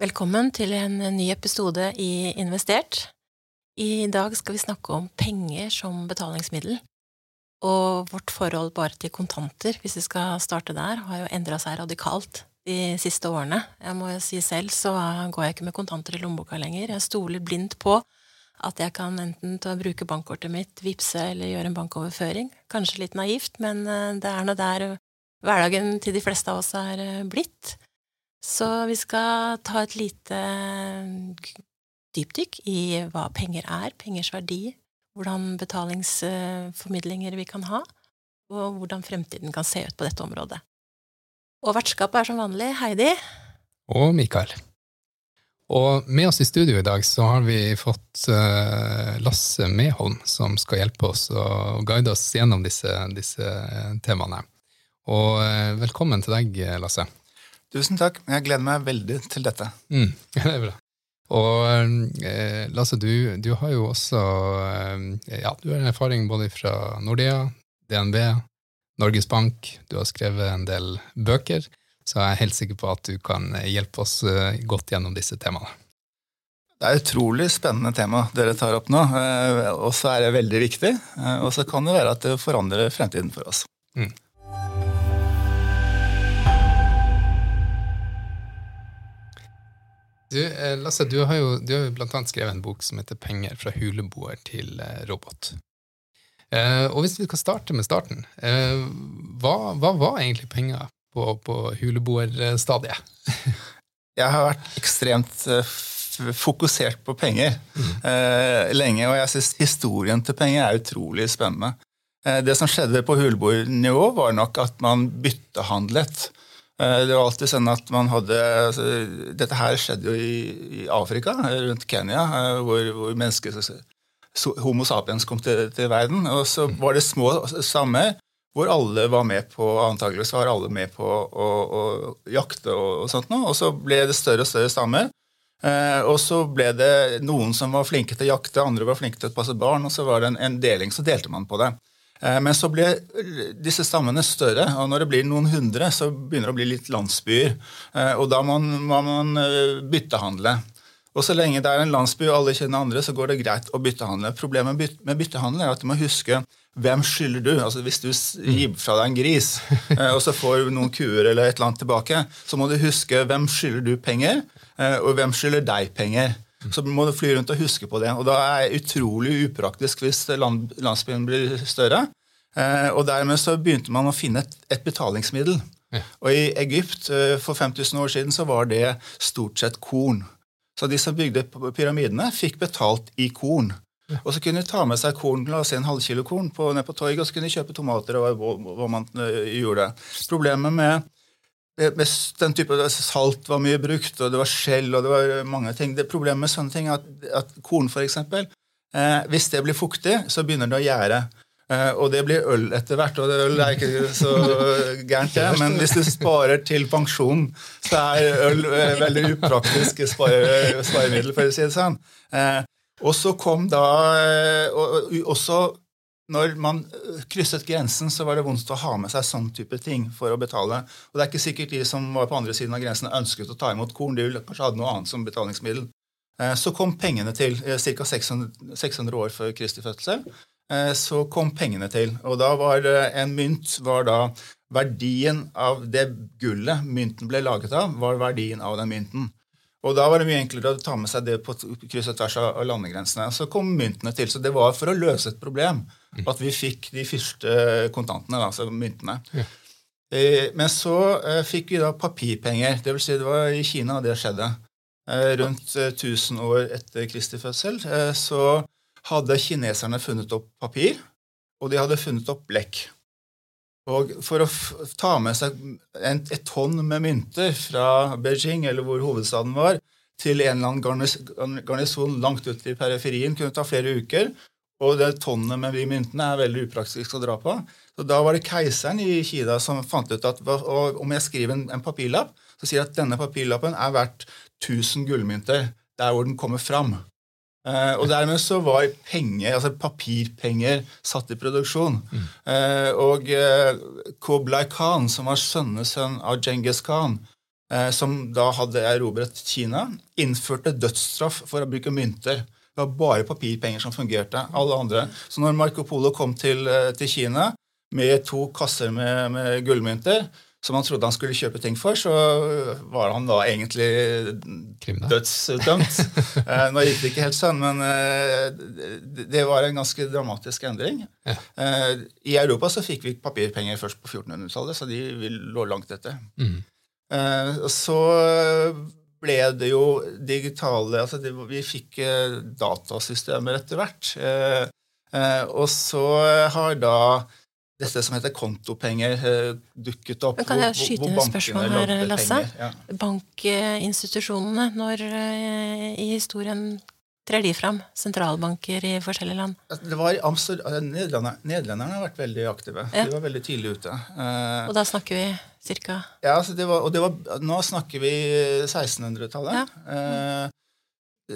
Velkommen til en ny episode i Investert. I dag skal vi snakke om penger som betalingsmiddel. Og vårt forhold bare til kontanter, hvis vi skal starte der, har jo endra seg radikalt de siste årene. Jeg må jo si selv så går jeg ikke med kontanter i lommeboka lenger. Jeg stoler blindt på at jeg kan enten bruke bankkortet mitt, vippse eller gjøre en bankoverføring. Kanskje litt naivt, men eh, det er nå der hverdagen til de fleste av oss er eh, blitt. Så vi skal ta et lite dypdykk i hva penger er, pengers verdi, hvordan betalingsformidlinger vi kan ha, og hvordan fremtiden kan se ut på dette området. Og vertskapet er som vanlig Heidi. Og Mikael. Og med oss i studio i dag så har vi fått uh, Lasse Meholm, som skal hjelpe oss og guide oss gjennom disse, disse temaene. Og uh, velkommen til deg, Lasse. Tusen takk. Jeg gleder meg veldig til dette. Mm, det er bra. Og eh, Lasse, du, du, har jo også eh, ja, du har en erfaring både fra Nordea, DNB, Norges Bank. Du har skrevet en del bøker, så jeg er helt sikker på at du kan hjelpe oss eh, godt gjennom disse temaene. Det er et utrolig spennende tema dere tar opp nå, eh, og så er det veldig viktig. Eh, og så kan det være at det forandrer fremtiden for oss. Mm. Du, eh, Lasse, du har jo, du har jo blant annet skrevet en bok som heter 'Penger fra huleboer til eh, robot'. Eh, og hvis vi skal starte med starten, eh, hva, hva, var egentlig penger på, på huleboerstadiet? jeg har vært ekstremt fokusert på penger mm. eh, lenge, og jeg syns historien til penger er utrolig spennende. det som skjedde på huleboernivå, var nok at man byttehandlet. Eh, det var alltid sånn at man hadde altså, Dette her skjedde jo i, i Afrika, rundt Kenya, eh, hvor, hvor mennesker, Homo sapiens kom til, til, verden. Og så var det små stammer hvor alle var med på antakeligvis var alle med på å, å jakte og, og, sånt noe. Og så ble det større og større stammer. Eh, og så ble det noen som var flinke til å jakte, andre var flinke til å passe barn, og så var det en, en deling, så delte man på det. Eh, men så ble disse stammene større, og når det blir noen hundre, så begynner det å bli litt landsbyer. Eh, og da må man eh, byttehandle. Og så lenge det er en landsby og alle kjenner andre, så går det greit å byttehandle. Problemet med byttehandel er at du må huske hvem skylder du? Altså Hvis du gir fra deg en gris, og så får du noen kuer eller et eller annet tilbake, så må du huske hvem skylder du penger, og hvem skylder deg penger. Så må du fly rundt og huske på det. Og da er det utrolig upraktisk hvis land, landsbyen blir større. Eh, og dermed så begynte man å finne et, et betalingsmiddel. Ja. Og i Egypt eh, for 5000 år siden så var det stort sett korn. Så de som bygde pyramidene, fikk betalt i korn. Ja. Og så kunne de ta med seg korn, la oss si en halvkilo korn på, ned på torget, og så kunne de kjøpe tomater og hva, man uh, gjorde. Problemet med den type Salt var mye brukt, og det var skjell og det var mange ting. Det Problemet med sånne ting er at, at korn, f.eks. Eh, hvis det blir fuktig, så begynner det å gjære. Eh, og det blir øl etter hvert, og øl er ikke så gærent, det. Men hvis du sparer til pensjon, så er øl eh, veldig upraktisk spare, sparemiddel, for å si det sånn. Eh, og så kom da eh, og, også når man øh, krysset grensen, så var det vondt å ha med seg sånn type ting for å betale. Og det er ikke sikkert de som var på andre siden av grensen, ønsket å ta imot korn. De kanskje hadde noe annet som betalingsmiddel. Eh, så kom pengene til. Eh, ca. 600 år før Kristi fødsel eh, så kom pengene til. Og da var en mynt var da Verdien av det gullet mynten ble laget av, var verdien av den mynten. Og Da var det mye enklere å ta med seg det på kryss og tvers av landegrensene. Så kom myntene til. Så det var for å løse et problem at vi fikk de første kontantene, altså myntene. Ja. Eh, men så eh, fikk vi da papirpenger. Det vil si det var i Kina det skjedde. Eh, rundt 1000 år etter Kristi fødsel så hadde kineserne funnet opp papir, og de hadde funnet opp blekk. Og for å ta med seg en, et tonn med mynter fra Beijing, eller hvor hovedstaden var, til en eller annen garnison langt ute i periferien kunne ta flere uker. Og det tonnet med de myntene er veldig upraktisk å dra på. Så Da var det keiseren i Kina som fant ut at om jeg skriver en, en papirlapp, så sier jeg at denne papirlappen er verdt 1000 gullmynter der hvor den kommer fram. Eh, og dermed så var penger, altså papirpenger satt i produksjon. Mm. Eh, og eh, Koblai Khan, som var sønnesønn av Djengis Khan, eh, som da hadde erobret Kina, innførte dødsstraff for å bruke mynter. Det var bare papirpenger som fungerte. alle andre. Så når Marco Polo kom til, eh, til Kina med to kasser med, med gullmynter, som han trodde han skulle kjøpe ting for, så var han da egentlig Kriminell. dødsdømt. Eh, Nå gikk det ikke helt sånn, men eh, det- var en ganske dramatisk endring. Ja. Eh, I Europa så fikk vi papirpenger først på 1400-tallet, så de lå langt etter. Mm. Eh, Så ble det jo digitale altså det, Vi fikk eh, datasystemer etter hvert. Eh, eh, Og så har da dette som heter kontopenger, dukket opp. Men kan jeg skyte inn et spørsmål her, Lasse? Ja. Bankinstitusjonene, når i historien trer de fram? Sentralbanker i forskjellige land? Altså, Det var Amsterdam, eh, Nederlenderne har vært veldig aktive. Ja. De var veldig tidlig ute. Eh, Og da snakker vi cirka Ja, det var, og det var, Nå snakker vi 1600-tallet. Eh,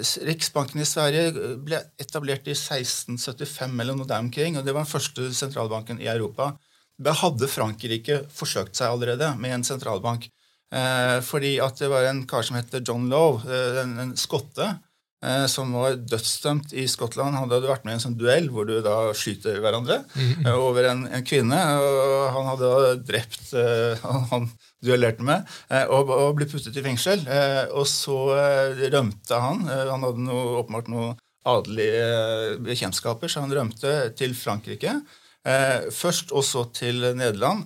s- Riksbanken i Sverige ble etablert i 1675 eller noe der omkring, og det var den første sentralbanken i Europa. Da hadde Frankrike forsøkt seg allerede med en sentralbank. Eh, fordi at det var en kar som heter John Lowe, eh, en, en skotte, eh, som var dødsdømt i Skottland. Han hadde vært med i en sånn duell hvor du da skyter hverandre mm. over en, en kvinne. og Han hadde da drept eh, han, han duellerte med, eh, og, og ble puttet i fengsel. Eh, og så eh, rømte han. Eh, han hadde noe, åpenbart noen adelige eh, bekjentskaper, så han rømte til Frankrike. Eh, først og så til Nederland.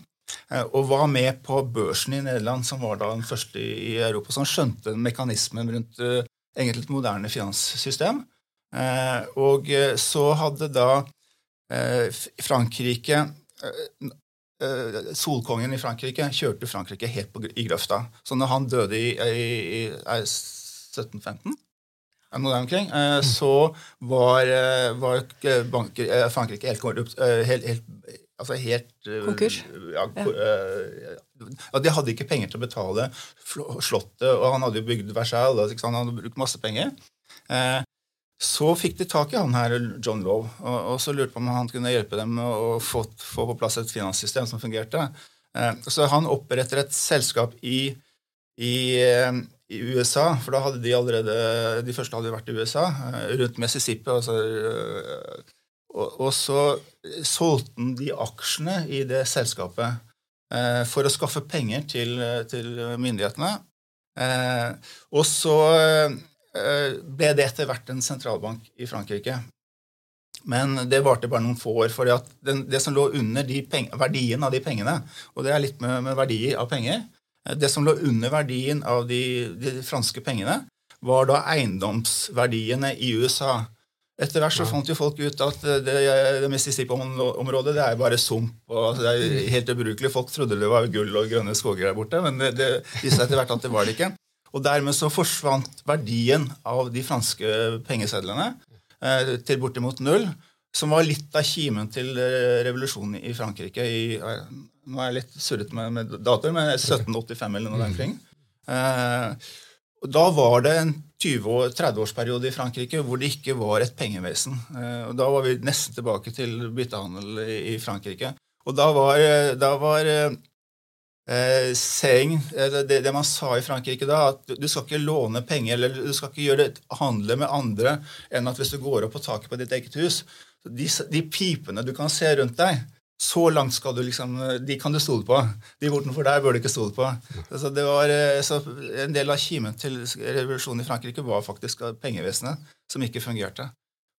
eh, Og var med på børsen i Nederland, som var da den første i Europa. Så han skjønte mekanismen rundt eh, egentlig et moderne finanssystem. Eh, og eh, så hadde da eh, Frankrike Solkongen i Frankrike kjørte Frankrike helt på, i grøfta. Så når han døde i, i, i er 1715, er noe der omkring, eh, så var, var banker, Frankrike helt helt, helt, altså helt eh, Konkurs? Ja, eh, ja, De hadde ikke penger til å betale Slottet, og han hadde jo bygd Versailles, han hadde brukt masse penger. Eh, så fikk de tak i han her, John Lowe, og, så lurte på om han kunne hjelpe dem med å få, få på plass et finanssystem som fungerte. Så han oppretter et selskap i, i, i USA, for da hadde de allerede De første hadde vært i USA, rundt Mississippi. Altså, og, og så solgte han de aksjene i det selskapet eh, for å skaffe penger til, til myndighetene. Eh, og så eh, ble det etter hvert en sentralbank i Frankrike. Men det varte bare noen få år. for det som lå under verdien av de pengene, og det er litt med, med verdier av penger eh, Det som lå under verdien av de, de franske pengene, var da eiendomsverdiene i USA. Etter hvert så fant jo folk ut at det, det Mississippi-området det er bare sump. og altså, Det er helt ubrukelig. Folk trodde det var gull og grønne skoger der borte, men det, det viste seg etter hvert at det var det ikke. Og dermed så forsvant verdien av de franske pengesedlene eh, til bortimot null, som var litt av kimen til eh, revolusjonen i Frankrike i eh, Nå er jeg litt surrete med, med datoer, men 1785 eller noe der omkring. Eh, og da var det en 20-30-årsperiode i Frankrike hvor det ikke var et pengevesen. Eh, Da var vi nesten tilbake til byttehandel i, Frankrike. Og da var, eh, da var eh, eh, eller det, det man sa i Frankrike da, at du- skal ikke låne penger eller du skal ikke gjøre handle med andre enn at hvis du går opp på taket på ditt eget hus De, de pipene du kan se rundt deg, så langt skal du liksom, de kan du stole på. De bortenfor der bør du ikke stole på. Så det var, eh, så En del av kimen til revolusjonen i Frankrike var faktisk pengevesenet, som ikke fungerte.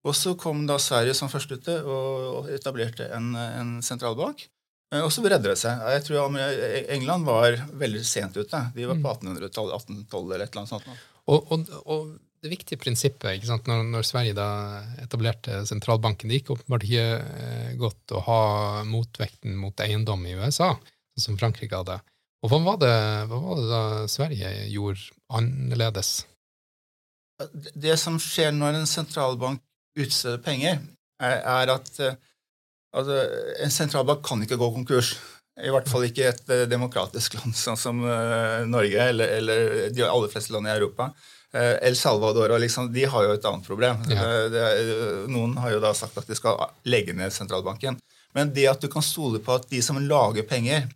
Og så kom da Sverige som først ute og etablerte en, en sentralbank. Eh, Og så bredde det seg. Jeg tror England var veldig sent ute. De var på 1800-tallet, 1812 eller et eller annet sånt. Og, og, og det viktige prinsippet ikke? Når, når Sverige da etablerte sentralbanken Det gikk åpenbart ikke eh, godt å ha motvekten mot eiendom i USA, sånn som Frankrike hadde. Og hva var det, hva var det da Sverige gjorde annerledes? Det- som skjer når en sentralbank utsteder penger, er, er at eh, altså, en sentralbank kan ikke gå konkurs. I hvert fall ikke et eh, demokratisk land sånn som Norge eller, eller de aller fleste land i Europa. Eh, El Salvador og liksom, de har jo et annet problem. Ja. Eh, Det er, noen har jo da sagt at de skal legge ned sentralbanken. Men det at du kan stole på at de som lager penger,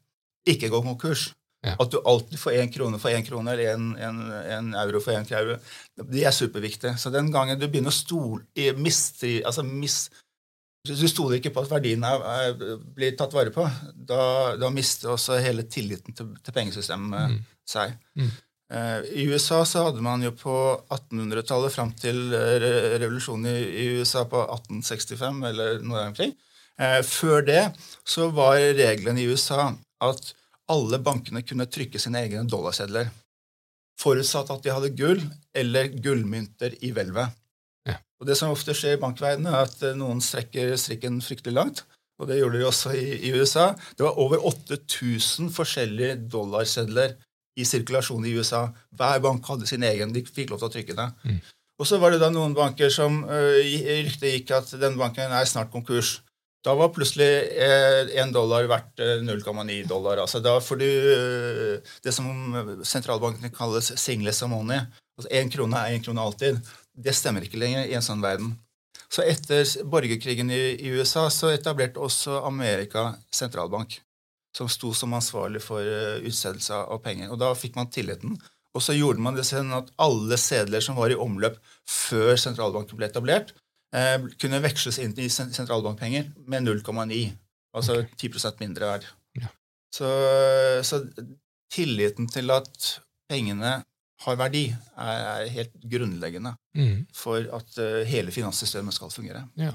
ikke går konkurs, Ja. At du alltid får én krone for én krone, eller én euro for én euro. Det er superviktig. Så den gangen du begynner å stole mistri, altså mis, Du stoler ikke på at verdiene er, er, blir tatt vare på. Da, da mister også hele tilliten til, til pengesystemet mm. seg. Mm. Uh, I USA så hadde man jo på 1800-tallet fram til revolusjonen i, USA på 1865 eller noe omkring. Uh, før det så var reglene i USA at alle bankene kunne trykke sine egne dollarsedler. Forutsatt at de hadde gull eller gullmynter i hvelvet. Ja. Og Det som ofte skjer i bankverdenen, er at eh, noen strekker strikken fryktelig langt. Og det gjorde de også i, i USA. Det var over 8000 forskjellige dollarsedler i sirkulasjon i USA. Hver bank hadde sin egen. De fikk lov til å trykke det. Mm. Og så var det da noen banker som uh, ryktet gikk at den banken er snart konkurs. Da var plutselig én eh, dollar verdt 0,9 eh, dollar. altså Da får du eh, det som sentralbankene kalles singles money. Altså Én krone er én krone alltid. Det stemmer ikke lenger i en sånn verden. Så etter borgerkrigen i, i USA så etablerte også Amerika sentralbank, som sto som ansvarlig for utstedelse av penger. Og da fikk man tilliten. Og så gjorde man det sånn at alle sedler som var i omløp før sentralbanken ble etablert, Eh, kunne veksles inn i sentralbankpenger med 0,9. Altså okay. 10% mindre verd. Ja. Så, så, tilliten til at pengene har verdi, er, helt grunnleggende mm. for at uh, hele finanssystemet skal fungere. Ja.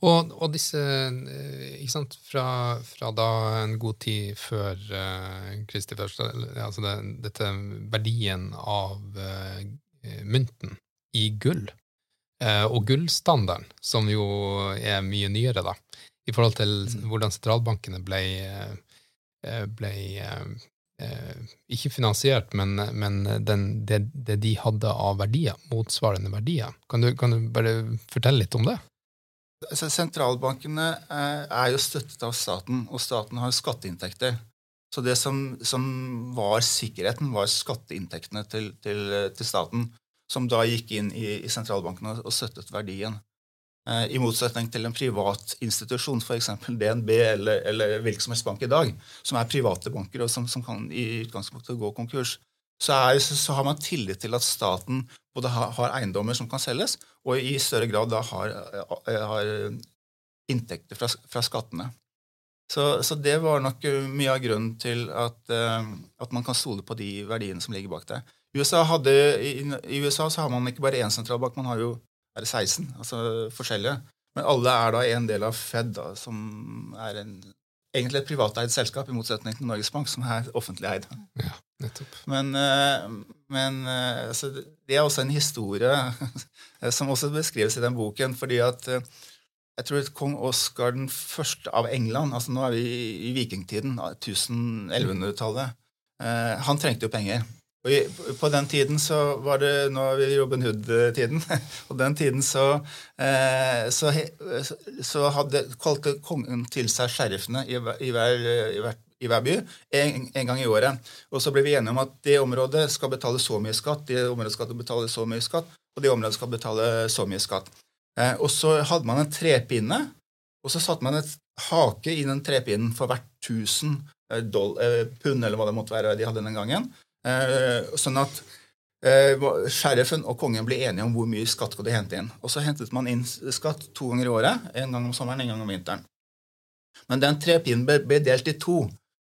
Og, og, disse eh, ikke sant, fra, fra, da en god tid før uh, Kristi første, altså det, dette verdien av uh, mynten i gull uh, og gullstandarden, som jo er mye nyere, da, i forhold til mm. hvordan sentralbankene ble, eh, ble eh, ikke finansiert, men, men den, det, det, de hadde av verdier, motsvarende verdier. Kan du, kan du bare fortelle litt om det? Så sentralbankene er jo støttet av staten, og staten har skatteinntekter. Så det som, som var sikkerheten, var skatteinntektene til, til, til staten som da gikk inn i, i sentralbankene og, støttet verdien. Eh, I motsetning til en privat institusjon, f.eks. DNB eller, eller hvilken som helst bank i dag, som er private banker og som, som kan i utgangspunktet gå konkurs, så, er, så, har man tillit til at staten både har, har, eiendommer som kan selges, og i større grad da har, eh, har inntekter fra, fra skattene. Så, så, det var nok mye av grunnen til at, at, man kan stole på de verdiene som ligger bak det. USA hadde, i, I USA har man ikke bare én sentralbank, man har jo er det 16 altså forskjellige. Men alle er da en del av Fed, da, som er en, egentlig et privateid selskap, i motsetning til Norges Bank, som er offentlig eid. Ja, nettopp. Men, eh, men eh, altså, det er også en historie som også beskrives i den boken. fordi at eh, jeg tror at kong Oskar den første av England altså Nå er vi i vikingtiden, 1100-tallet. Han trengte jo penger. Og på den tiden så var det Nå er vi i Robin Hood-tiden. På den tiden så, eh, så, så hadde, kalte kongen til seg sheriffene i, i, hver, i, hver, i hver, by en, en, gang i året. Og så ble vi enige om at det området skal betale så mye skatt, det området skal betale så mye skatt, og det området skal betale så mye skatt. Eh, og så hadde man en trepinne, og så satte man et hake i den trepinnen for hvert 1000 eh, pund, eller hva det måtte være de hadde den gangen. Eh, sånn at eh, sheriffen og kongen ble enige om hvor mye skatt skulle hente inn. Og så hentet man inn skatt to ganger i året. En gang om sommeren, en gang om vinteren. Men den trepinnen ble delt i to.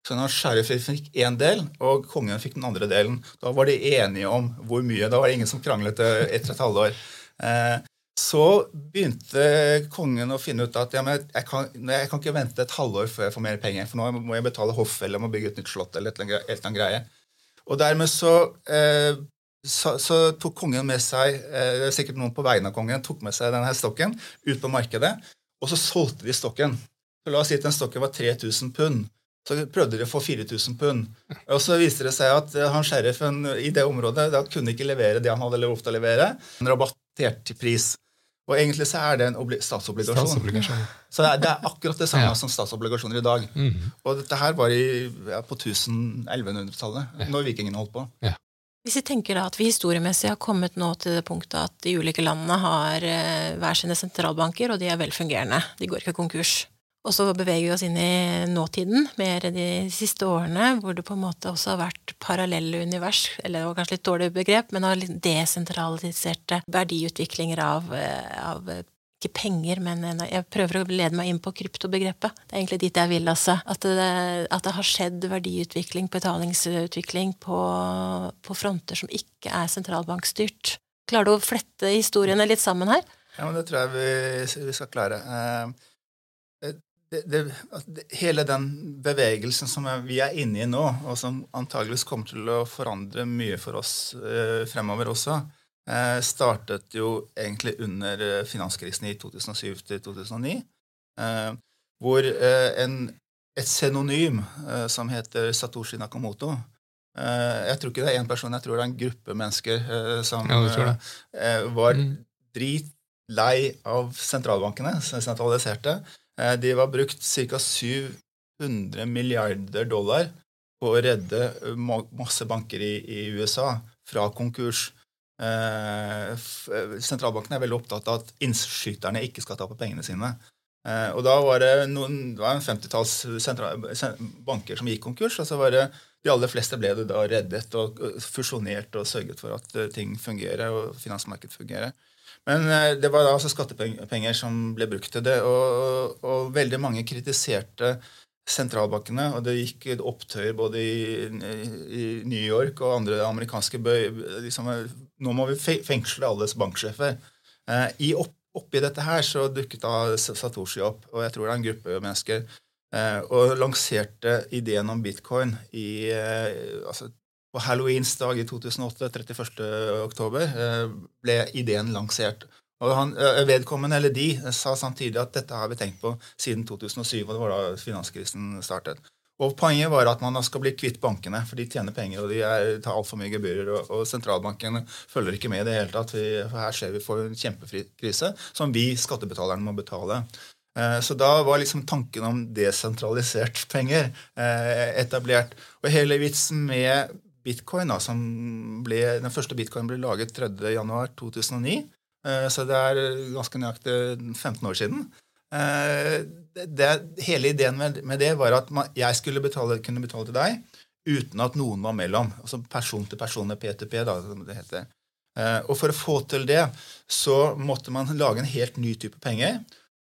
Sånn at sheriffen fikk én del, og kongen fikk den andre delen. Da var de enige om hvor mye. Da var det ingen som kranglet etter et halvår. Eh, så begynte kongen å finne ut at ja, jeg, kan, jeg, kan, ikke vente et halvår før jeg får mer penger, for nå må jeg betale hoff eller må bygge et nytt slott. eller et eller annet greie. Og dermed så, eh, så, så, tok kongen med seg eh, sikkert noen på vegne av kongen, tok med seg denne stokken ut på markedet, og så solgte de stokken. Så La oss si at den stokken var 3000 pund. Så prøvde de å få 4000 pund. Og så viste det seg at eh, han sheriffen i det området da kunne ikke levere det han hadde lovt å levere. En rabattert pris. Og egentlig så er det en statsobligasjon. statsobligasjon. Så det er, det er, akkurat det samme ja. som statsobligasjoner i dag. Mm. Og dette her var i, ja, på 1100-tallet, ja. når vikingene holdt på. Hvis vi tenker da at vi historiemessig har kommet nå til det punktet at de ulike landene har eh, hver sine sentralbanker, og de er velfungerende, de går ikke konkurs. Og så beveger vi oss inn i nåtiden, mer de siste årene, hvor det på en måte også har vært parallelle univers, eller det var kanskje litt dårlig begrep, men har desentraliserte verdiutviklinger av, av ikke penger, men jeg prøver å lede meg inn på kryptobegrepet. Det er egentlig dit jeg vil, altså. At det, at det har skjedd verdiutvikling, betalingsutvikling, på, på fronter som ikke er sentralbankstyrt. Klarer du å flette historiene litt sammen her? Ja, men det tror jeg vi, vi skal klare. Det, det, hele den bevegelsen som vi er inne i nå, og som antageligvis kommer til å forandre mye for oss eh, fremover også, eh, startet jo egentlig under eh, finanskrisen i 2007-2009, eh, hvor eh, en, et synonym eh, som heter Satoshi Nakamoto Jeg tror ikke det er én person, jeg tror det er en gruppe mennesker som ja, var mm. dritlei av sentralbankene, sentraliserte de var brukt ca. 700 milliarder dollar på å redde eh, masse banker i, i USA fra konkurs. Eh, sentralbanken er veldig opptatt av at innskyterne ikke skal tape pengene sine. Eh, og da var det, noen, det var en femtitalls banker som gikk konkurs, og så var det de aller fleste ble det da reddet og fusjonert og sørget for at ting fungerer og finansmarkedet fungerer. Men eh, det var da altså skattepenger som ble brukt til det. Og, og veldig mange kritiserte sentralbankene, og det gikk opptøyer både i, i, New York og andre amerikanske bøy. Liksom, nå må vi fengsle alles banksjefer. Eh, i opp, oppi dette her så dukket da Satoshi opp, og jeg tror det er en gruppe mennesker, eh, og lanserte ideen om bitcoin i eh, altså, på halloweens dag i 2008, 31. oktober, eh, ble ideen lansert. Og han, eh, Vedkommende, eller de, sa samtidig at dette har vi tenkt på siden 2007, og det var da finanskrisen startet. Og Poenget var at man skal bli kvitt bankene, for de tjener penger og de er, tar altfor mye gebyrer. Og, og sentralbanken følger ikke med i det hele tatt. for Her ser vi for en kjempekrise som vi skattebetalerne må betale. Eh, så da var liksom tanken om desentralisert penger etablert. Og hele vitsen med bitcoin, da, som ble, den første bitcoin ble laget 3.1.2009. Eh, så det er ganske nøyaktig 15 år siden. Eh, det, hele ideen med, det var at jeg skulle betale, kunne betale til deg uten at noen var mellom. Altså person til person, P2P, da, som det heter. Eh, og for å få til det så måtte man lage en helt ny type penger.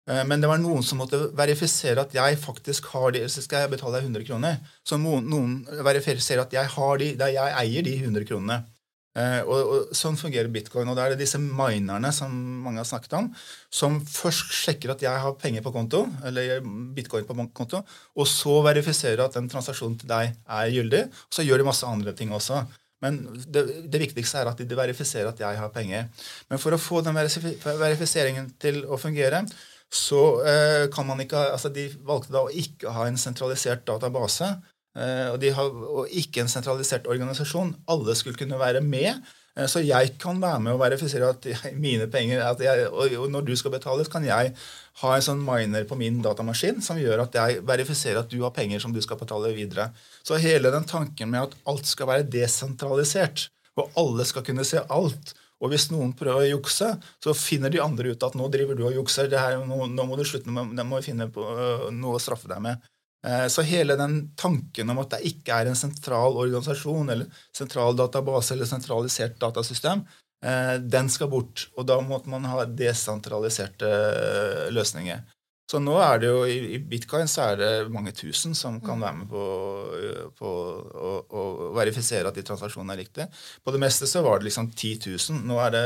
Eh, men det var noen som måtte verifisere at jeg faktisk har de, så skal jeg betale deg 100 kroner. Så noen, verifiserer at jeg, har de, jeg eier de 100 kronene. Eh, og, og, Sånn fungerer bitcoin. og Da er det disse minerne som mange har snakket om, som først sjekker at jeg har penger på konto, eller bitcoin på konto, og så verifiserer at den transaksjonen til deg er gyldig. Og så gjør de masse andre ting også. Men det, det, viktigste er at de verifiserer at jeg har penger. Men for å få den verifiseringen til å fungere, så eh, kan man ikke altså De valgte da å ikke ha en sentralisert database. Eh, og, de har, og ikke en sentralisert organisasjon. Alle skulle kunne være med. Eh, så jeg kan være med og verifisere at jeg, mine penger at jeg, og, og når du skal betale, kan jeg ha en sånn miner på min datamaskin som gjør at jeg verifiserer at du har penger som du skal betale videre. Så hele den tanken med at alt skal være desentralisert, og alle skal kunne se alt, og hvis noen prøver å jukse, så finner de andre ut at nå driver du og jukser. Her, nå, nå, må du slutte med det, må vi finne på øh, noe å straffe deg med. Eh, så hele den tanken om at det ikke er en sentral organisasjon eller sentral database eller sentralisert datasystem, eh, den skal bort. Og da måtte man ha desentraliserte øh, løsninger. Så nå er det jo i bitcoin så er det mange tusen som kan være med på, på å, å, verifisere at de transaksjonene er riktige. På det meste så var det liksom 10 000. Nå er det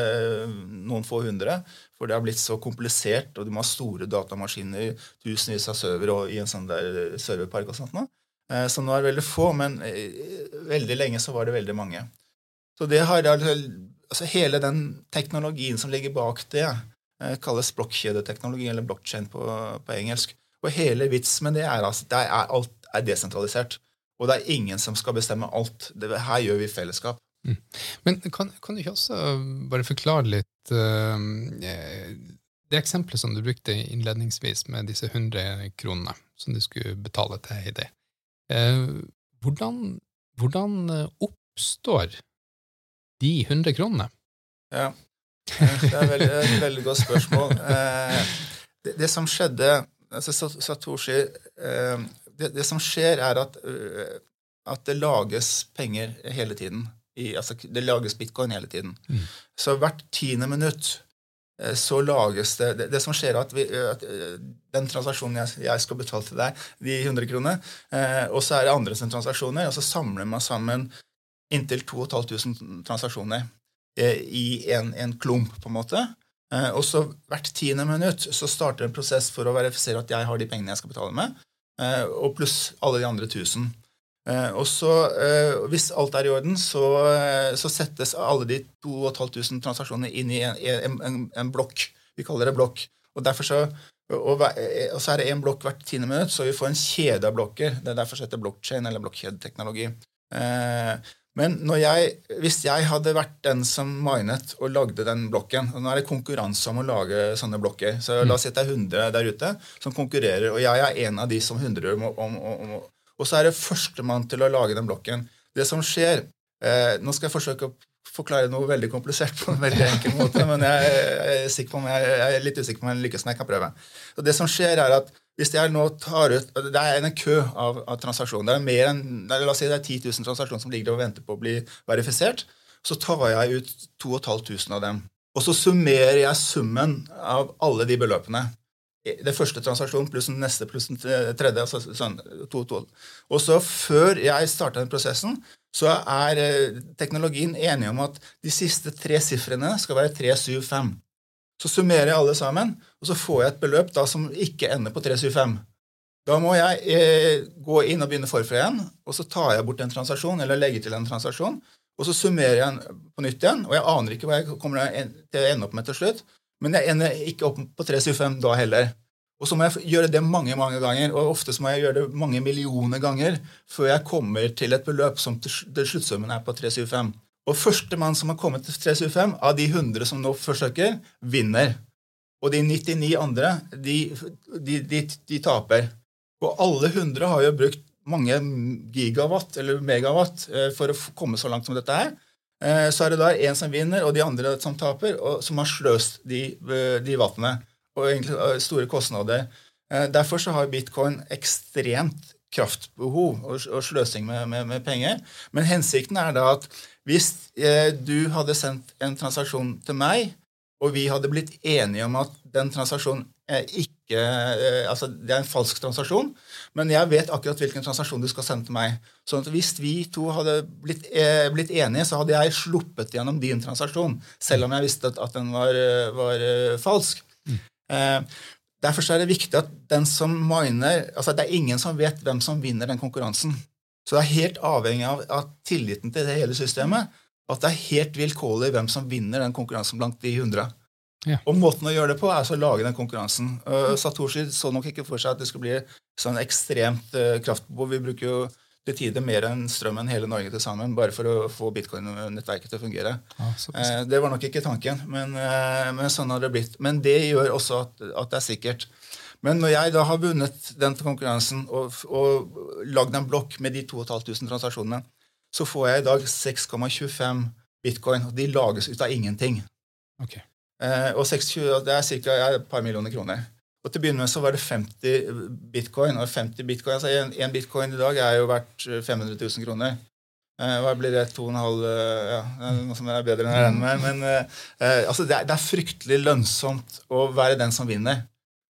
noen få hundre. For det har blitt så komplisert, og du må ha store datamaskiner, tusenvis av servere i en sånn der serverpark og sånt nå. Eh, så nå er det veldig få, men eh, veldig lenge så var det veldig mange. Så det har altså hele den teknologien som ligger bak det, Eh, kalles blokkjedeteknologi, eller blockchain på, på, engelsk. Og hele vitsen med det er altså, det er, alt er desentralisert. Og det er ingen som skal bestemme alt. Det, her gjør vi fellesskap. Mm. Men kan, kan, du ikke også bare forklare litt uh, Det eksempelet som du brukte innledningsvis med disse 100 kronene som du skulle betale til Heidi. Uh, hvordan, hvordan oppstår de 100 kronene? Ja, det er veldig, et veldig godt spørsmål. Eh, det, det, som skjedde altså, Satoshi eh, det, det, som skjer, er at, uh, at det lages penger hele tiden. I, altså, det lages bitcoin hele tiden. Mm. Så hvert tiende minutt Eh, så lages det Det, det som skjer, er at, vi, at eh, den transaksjonen jeg, jeg, skal betale til deg, de 100 kronene, eh, og så er det andre transaksjoner, og så samler man sammen inntil 2500 transaksjoner eh, i en, en, klump, på en måte. Eh, og så hvert tiende minutt så starter en prosess for å verifisere at jeg har de pengene jeg skal betale med, eh, og pluss alle de andre 1000. Eh, og så, eh, Hvis alt er i orden, så, eh, så settes alle de 2500 transaksjonene inn i en, en, en, en, blokk. Vi kaller det blokk. Og, derfor så, og, så er det én blokk hvert tiende minutt, så vi får en kjede av blokker. Det er derfor det heter blokkjede eller blokkjedeteknologi. Men jeg, hvis jeg hadde vært den som minet og lagde den blokken og Nå er det konkurranse om å lage sånne blokker. så La oss si at det er 100 der ute som konkurrerer, og jeg er en av de som 100 om, om, om, og så er det førstemann til å lage den blokken. Det som skjer eh, Nå skal jeg forsøke å forklare noe veldig komplisert på en veldig enkel måte, men jeg, jeg, er, på jeg, jeg er, litt usikker på om jeg lykkes, når jeg kan prøve. Så det som skjer er at hvis jeg nå tar ut, Det er en kø av, av transaksjoner. Det er mer enn, la oss si det er 10 000 transaksjoner som ligger og venter på å bli verifisert. Så tar jeg ut 2500 av dem. Og så summerer jeg summen av alle de beløpene det første transaksjonen pluss den neste pluss den tredje. altså sånn, to, to. Og så Før jeg starta den prosessen, så er eh, teknologien enig om at de siste tre sifrene skal være 375. Så summerer jeg alle sammen, og så får jeg et beløp da som ikke ender på 375. Da må jeg eh, gå inn og begynne forfra igjen, og så tar jeg bort en transaksjon, eller legger til en transaksjon, og så summerer jeg på nytt igjen, og jeg aner ikke hva jeg kommer til å ende opp med til slutt. Men jeg ender ikke opp på 375 da heller. Og så må jeg gjøre det mange mange ganger, og ofte så må jeg gjøre det mange millioner ganger før jeg kommer til et beløp som til sluttsummen er på 375. Og førstemann som har kommet til 375, av de 100 som nå forsøker, vinner. Og de 99 andre, de, de, de, de taper. Og alle 100 har jo brukt mange gigawatt eller megawatt eh, for å komme så langt som dette her. Eh, så er det da én som vinner, og de andre som taper, og som har sløst de, eh, de wattene. Og egentlig store kostnader. Derfor så har bitcoin ekstremt kraftbehov og sløsing med, med, med, penger. Men hensikten er da at hvis du hadde sendt en transaksjon til meg, og vi hadde blitt enige om at den transaksjonen ikke Altså, det er en falsk transaksjon, men jeg vet akkurat hvilken transaksjon du skal sende til meg. Sånn at hvis vi to hadde blitt, eh, blitt enige, så hadde jeg sluppet gjennom din transaksjon, selv om jeg visste at, at den var, var uh, falsk. Mm. Derfor er det viktig at den som miner altså Det er ingen som vet hvem som vinner den konkurransen. Så det er helt avhengig av, av tilliten til det hele systemet. At det er helt vilkårlig hvem som vinner den konkurransen blant de 100. Ja. Og måten å gjøre det på er å lage den konkurransen. Uh, Satoshi så nok ikke for seg at det skulle bli sånn ekstremt uh, kraftbehov. Vi bruker jo til tider mer enn strømmen hele Norge til sammen bare for å få bitcoin-nettverket til å fungere. Ja, eh, det var nok ikke tanken, men, eh, men, sånn har det blitt. Men det gjør også at, at, det er sikkert. Men når jeg da har vunnet den konkurransen og, og lagd en blokk med de 2500 transaksjonene, så får jeg i dag 6,25 bitcoin. og De lages ut av ingenting. Okay. Eh, og 26, det er ca. et par millioner kroner. Og Til å begynne med så var det 50 bitcoin. og 50 bitcoin, altså en, en bitcoin i dag er jo verdt 500 000 kroner. Eh, hva blir det? 2,5 eh, ja, Noe som er bedre enn jeg regner med. Men eh, eh, altså det, er, det, er, fryktelig lønnsomt å være den som vinner.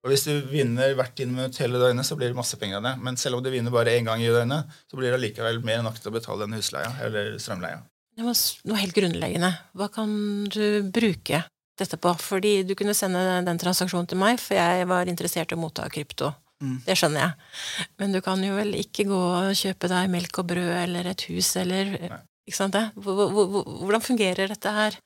Og Hvis du vinner hvert tiende minutt hele døgnet, så blir det masse penger av det. Men selv om du vinner bare én gang i døgnet, så blir det allikevel mer enn nok til å betale den husleie eller strømleie. Det var noe helt grunnleggende. Hva kan du bruke dette på. Fordi du kunne sende den transaksjonen til meg, for jeg var interessert i å motta krypto. Mm. Det skjønner jeg. Men du kan jo vel ikke gå og kjøpe deg melk og brød eller et hus eller ikke sant det? Hvordan fungerer dette her?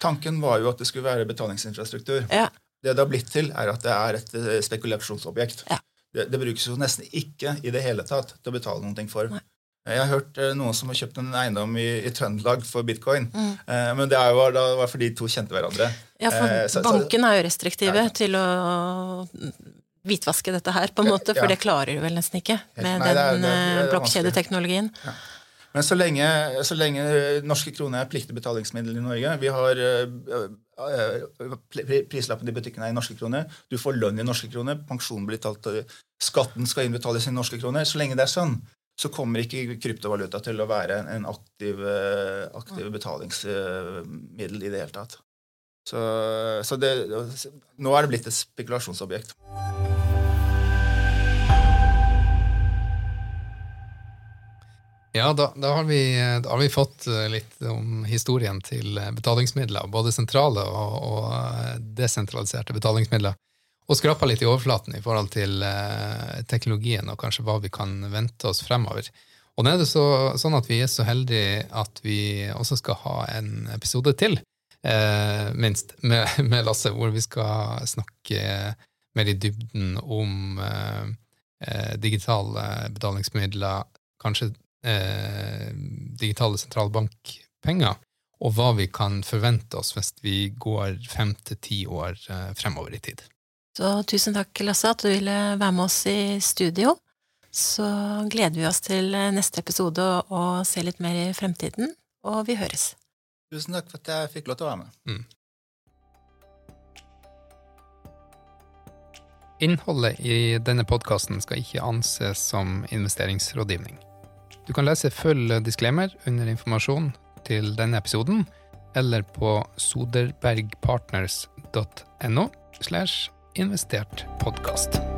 Tanken var jo at det skulle være betalingsinfrastruktur. Ja. Det det har blitt til, er at det er et eh, spekulasjonsobjekt. Ja. Det, det, brukes jo nesten ikke i det hele tatt til å betale noe for. Nei. Jeg har hørt eh, noen som har kjøpt en eiendom i, i Trøndelag for bitcoin. Mm. Eh, men det er jo da, var fordi de to kjente hverandre. Ja, for eh, så, Banken er jo restriktive ja. til å hvitvaske dette her, på en måte, for ja. det klarer du vel nesten ikke med Nei, den eh, blokkjedeteknologien. Ja. Men så lenge, så lenge norske kroner er pliktig betalingsmiddel i Norge Vi har Prislappen i butikkene er i norske kroner. Du får lønn i norske kroner. Pensjonen blir talt Skatten skal innbetales i norske kroner. Så lenge det er sånn, så kommer ikke kryptovaluta til å være en aktiv, aktiv betalingsmiddel i det hele tatt. Så, så det, nå er det blitt et spekulasjonsobjekt. Ja, da, da, har vi, da, har vi, fått eh, litt om historien til eh, betalingsmidler. Både sentrale og, og eh, desentraliserte betalingsmidler. Og skrapa litt i overflaten i forhold til eh, teknologien og kanskje hva vi kan vente oss fremover. Og nå er det så, sånn at vi er så heldige at vi også skal ha en episode til, eh, minst, med, med, Lasse, hvor vi skal snakke mer i dybden om eh, digitale betalingsmidler, kanskje eh, digitale sentralbankpenger, og hva vi kan forvente oss hvis vi går fem til ti år eh, fremover i tid. Så tusen takk, Lasse, at du ville være med oss i studio. Så gleder vi oss til neste episode og se litt mer i fremtiden, og vi høres. Tusen takk for at jeg fikk lov til å være med. Mm. Innholdet i denne podkasten skal ikke anses som investeringsrådgivning. Du kan lese full disclaimer under informasjon til denne episoden, eller på soderbergpartners.no slash investert podkast.